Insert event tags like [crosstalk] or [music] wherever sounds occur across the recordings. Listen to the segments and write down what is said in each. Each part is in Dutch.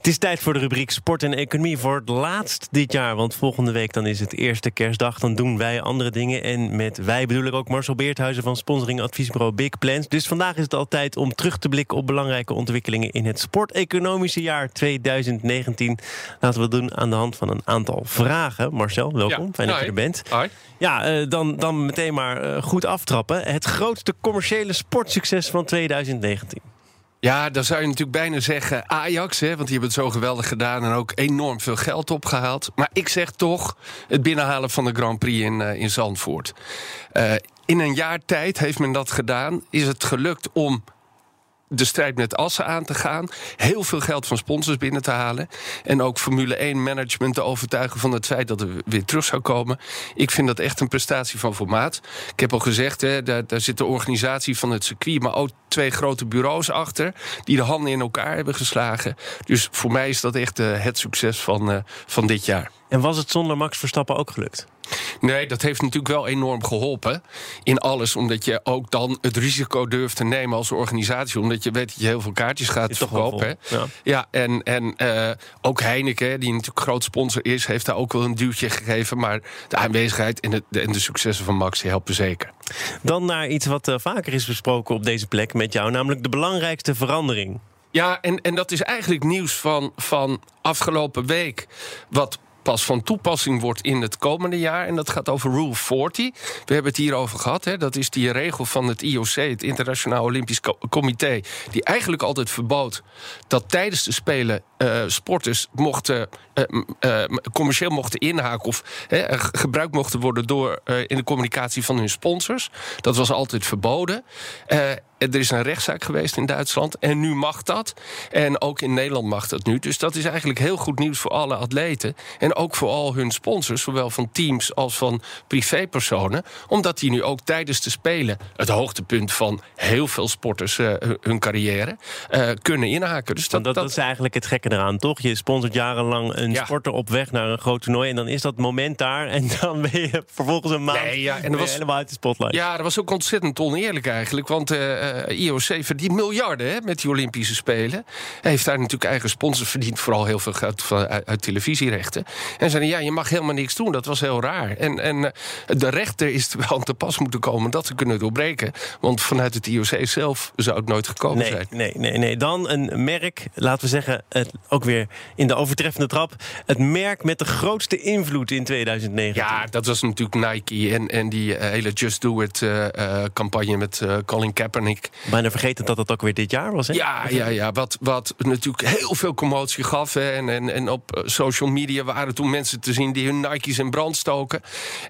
Het is tijd voor de rubriek Sport en Economie voor het laatst dit jaar. Want volgende week dan is het eerste kerstdag. Dan doen wij andere dingen. En met wij bedoel ik ook Marcel Beerthuizen van sponsoring adviesbureau Big Plans. Dus vandaag is het al tijd om terug te blikken op belangrijke ontwikkelingen in het sporteconomische jaar 2019. Laten we het doen aan de hand van een aantal vragen. Marcel, welkom. Ja. Fijn dat je er bent. Ja, eh, dan, dan meteen maar eh, goed aftrappen. Het grootste commerciële sportsucces van 2019. Ja, dan zou je natuurlijk bijna zeggen Ajax, hè, want die hebben het zo geweldig gedaan en ook enorm veel geld opgehaald. Maar ik zeg toch het binnenhalen van de Grand Prix in, eh, in Zandvoort. Eh, in een jaar tijd heeft men dat gedaan. Is het gelukt om de strijd met Assen aan te gaan. Heel veel geld van sponsors binnen te halen. En ook Formule 1 management te overtuigen van het feit dat er weer terug zou komen. Ik vind dat echt een prestatie van formaat. Ik heb al gezegd, hè, daar, daar zit de organisatie van het circuit, maar ook twee grote bureaus achter. die de handen in elkaar hebben geslagen. Dus voor mij is dat echt eh, het succes van, eh, van dit jaar. En was het zonder Max Verstappen ook gelukt? Nee, dat heeft natuurlijk wel enorm geholpen in alles. Omdat je ook dan het risico durft te nemen als organisatie. Omdat je weet dat je heel veel kaartjes gaat Is verkopen. Ja. en, en eh, ook Heineken, die natuurlijk groot sponsor is... heeft daar ook wel een duwtje gegeven. Maar de aanwezigheid en de, de- en de successen van Max helpen zeker. Dan naar iets wat eh, vaker is besproken op deze plek met jou, namelijk de belangrijkste verandering. Ja, en, en dat is eigenlijk nieuws van, van afgelopen week. Wat pas van toepassing wordt in het komende jaar. En dat gaat over Rule 40. We hebben het hierover gehad. Hè. Dat is die regel van het IOC, het Internationaal Olympisch Co- Comité... die eigenlijk altijd verbood dat tijdens de Spelen... eh, sporters mochten, eh, eh, commercieel mochten inhaken... of gebruikt mochten worden door, in de communicatie van hun sponsors. Dat was altijd verboden. Er is een rechtszaak geweest in Duitsland en nu mag dat. En ook in Nederland mag dat nu. Dus dat is eigenlijk heel goed nieuws voor alle atleten. En ook voor al hun sponsors, zowel van teams als van privépersonen. Omdat die nu ook tijdens de Spelen, het hoogtepunt van heel veel sporters eh, hun carrière, eh, kunnen inhaken. Dus dat, dat, dat is eigenlijk het gekke eraan, toch? Je sponsort jarenlang een Ja. sporter op weg naar een groot toernooi... en dan is dat moment daar en dan ben je vervolgens een maand Nee, ja, en was- helemaal uit de spotlight. Ja, dat was ook ontzettend oneerlijk eigenlijk. Want eh, eh, IOC verdient miljarden hè, met die Olympische Spelen. Hij heeft daar natuurlijk eigen sponsors verdiend. Vooral heel veel geld van, uit, uit televisierechten. En zeiden, ja, je mag helemaal niks doen. Dat was heel raar. En, en eh, de rechter is wel aan te pas moeten komen dat te kunnen doorbreken. Want vanuit het IOC zelf zou het nooit gekomen Nee, zijn. nee, nee, nee. Dan een merk, laten we zeggen, het, ook weer in de overtreffende trap. Het merk met de grootste invloed in 2019. Ja, dat was natuurlijk Nike en, en die eh, hele Just Do It campagne met Colin Kaepernick. Bijna vergeten dat dat ook weer dit jaar was, hè? Ja, ja, ja. Wat, wat natuurlijk heel veel commotie gaf. Hè. En, en, en op eh, social media waren toen mensen te zien die hun Nike's in brand stoken.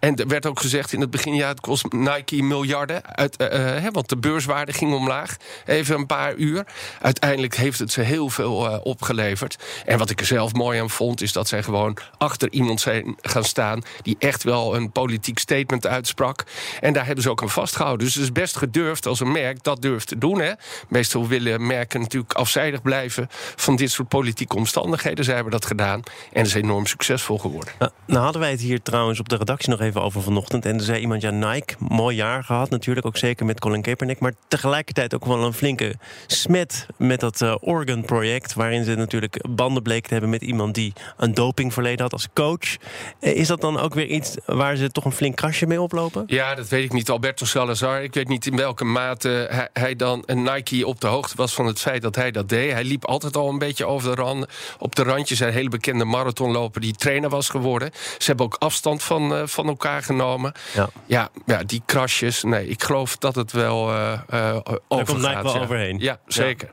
En er werd ook gezegd in het begin, ja, het kost Nike miljarden. Uit, eh, eh, hè, want de beurswaarde ging omlaag. Even een paar uur. Uiteindelijk heeft het ze heel veel opgeleverd. En wat ik er zelf mooi aan vond, is dat zij gewoon achter iemand zijn gaan staan. die echt wel een politiek statement uitsprak. En daar hebben ze ook aan vastgehouden. Dus het is best gedurfd als een merk dat durft te doen. Hè. Meestal willen merken natuurlijk afzijdig blijven van dit soort politieke omstandigheden. Zij hebben dat gedaan en is enorm succesvol geworden. Nou, nou hadden wij het hier trouwens op de redactie nog even over vanochtend. En er zei iemand, ja, Nike, mooi jaar gehad natuurlijk. Ook zeker met Colin Kaepernick. Maar tegelijkertijd ook wel een flinke smet met dat eh, Oregon-project. Waarin ze natuurlijk banden bleken te hebben met iemand die een dopingverleden had als coach. Eh, Is dat dan ook weer iets waar ze toch een flink krasje mee oplopen? Ja, dat weet ik niet. Alberto Salazar. Ik weet niet in welke mate hij, hij dan een Nike op de hoogte was van het feit dat hij dat deed. Hij liep altijd al een beetje over de rand. Op de randjes. Een hele bekende marathonloper die trainer was geworden. Ze hebben ook afstand van, eh, van elkaar genomen. Ja. Ja, ja, die krasjes. Nee, ik geloof dat het wel eh eh overgaat. komt Nike wel ja. overheen. Ja, zeker.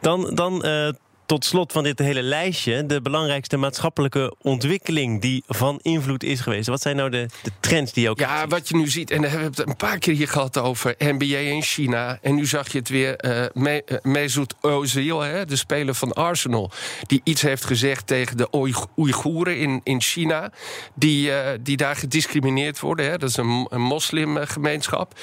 Dan, dan eh, tot slot van dit hele lijstje de belangrijkste maatschappelijke ontwikkeling die van invloed is geweest. Wat zijn nou de, de trends die ook. Ja, wat je nu ziet, en we hebben het een paar keer hier gehad over NBA in China. En nu zag je het weer, uh, Me, uh, Mesut Özil, hè, de speler van Arsenal, die iets heeft gezegd tegen de Oeigoeren in, in China, die, uh, die daar gediscrimineerd worden. Hè. Dat is een, een moslimgemeenschap.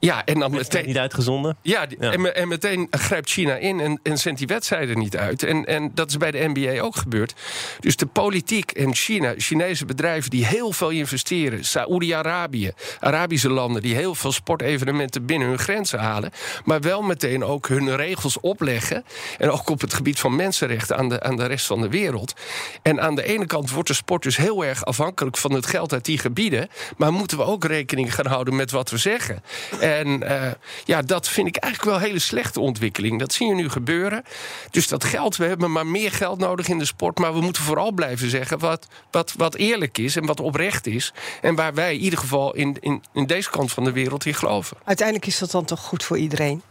Ja, en dan meteen. Niet uitgezonden? Ja, ja. En, en, meteen grijpt China in en, en zendt die wedstrijden niet uit. En, en dat is bij de NBA ook gebeurd. Dus de politiek en China, Chinese bedrijven die heel veel investeren, Saoedi-Arabië, Arabische landen die heel veel sportevenementen binnen hun grenzen halen, maar wel meteen ook hun regels opleggen. En ook op het gebied van mensenrechten aan de, aan de rest van de wereld. En aan de ene kant wordt de sport dus heel erg afhankelijk van het geld uit die gebieden. Maar moeten we ook rekening gaan houden met wat we zeggen. En uh, ja, dat vind ik eigenlijk wel een hele slechte ontwikkeling. Dat zie je nu gebeuren. Dus dat geld, we hebben maar meer geld nodig in de sport. Maar we moeten vooral blijven zeggen wat, wat, wat eerlijk is en wat oprecht is. En waar wij in ieder geval in, in, in deze kant van de wereld in geloven. Uiteindelijk is dat dan toch goed voor iedereen?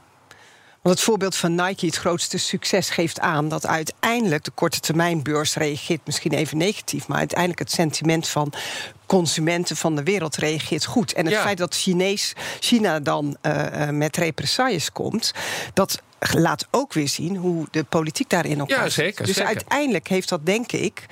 Want het voorbeeld van Nike, het grootste succes, geeft aan dat uiteindelijk de korte termijnbeurs reageert misschien even negatief, maar uiteindelijk het sentiment van consumenten van de wereld reageert goed. En het ja. feit dat Chinees, China dan uh, met represailles komt, dat laat ook weer zien hoe de politiek daarin op ja, zeker, Dus zeker. uiteindelijk heeft dat, denk ik,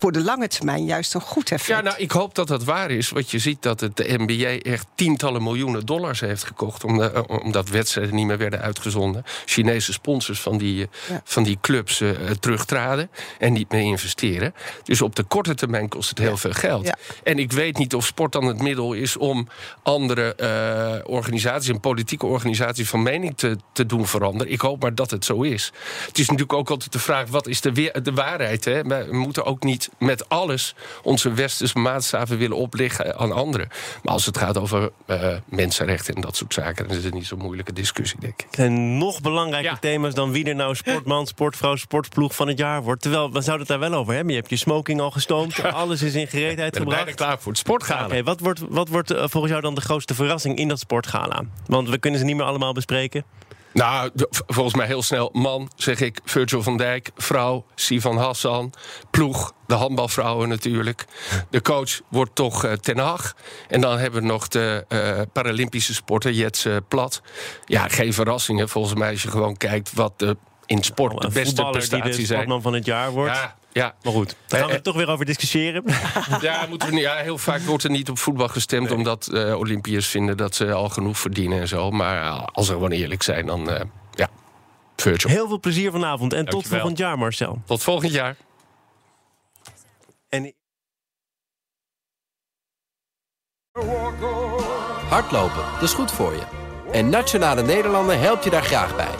voor de lange termijn juist een goed effect. Ja, nou, ik hoop dat dat waar is. Want je ziet dat het de NBA echt tientallen miljoenen dollars heeft gekocht... omdat, omdat wedstrijden niet meer werden uitgezonden. Chinese sponsors van die, ja. van die clubs uh, terugtraden en niet meer investeren. Dus op de korte termijn kost het heel ja. veel geld. Ja. En ik weet niet of sport dan het middel is... om andere uh, organisaties, en politieke organisaties... van mening te, te doen veranderen. Ik hoop maar dat het zo is. Het is natuurlijk ook altijd de vraag... wat is de, weer, de waarheid? Hè? We moeten ook niet met alles onze westerse maatstaven willen opleggen aan anderen. Maar als het gaat over uh, mensenrechten en dat soort zaken, dan is het niet zo'n moeilijke discussie, denk ik. En nog belangrijker ja. thema's dan wie er nou sportman, sportvrouw, sportploeg van het jaar wordt. Terwijl, we zouden het daar wel over hebben. Je hebt je smoking al gestoomd, alles is in gereedheid ben gebracht. Ben klaar voor het sportgala. Okay, wat wordt, wat wordt uh, volgens jou dan de grootste verrassing in dat sportgala? Want we kunnen ze niet meer allemaal bespreken. Nou, volgens mij heel snel. Man, zeg ik, Virgil van Dijk. Vrouw, Sivan Hassan. Ploeg, de handbalvrouwen natuurlijk. De coach wordt toch uh, Ten Hag. En dan hebben we nog de uh, Paralympische sporter, Jets Plat. Ja, geen verrassingen. Volgens mij als je gewoon kijkt wat de, in sport Nou, de beste prestaties die de zijn. sportman van het jaar wordt. Ja, ja. Maar goed, daar gaan we er toch weer over discussiëren. [laughs] Ja, moeten we niet, ja, heel vaak wordt er niet op voetbal gestemd... Nee. omdat uh, Olympiërs vinden dat ze al genoeg verdienen en zo. Maar uh, als we gewoon eerlijk zijn, dan uh, ja. Heel veel plezier vanavond en Dankjewel. tot volgend jaar, Marcel. Tot volgend jaar. En... Hardlopen, dat is goed voor je. En Nationale Nederlanden helpt je daar graag bij.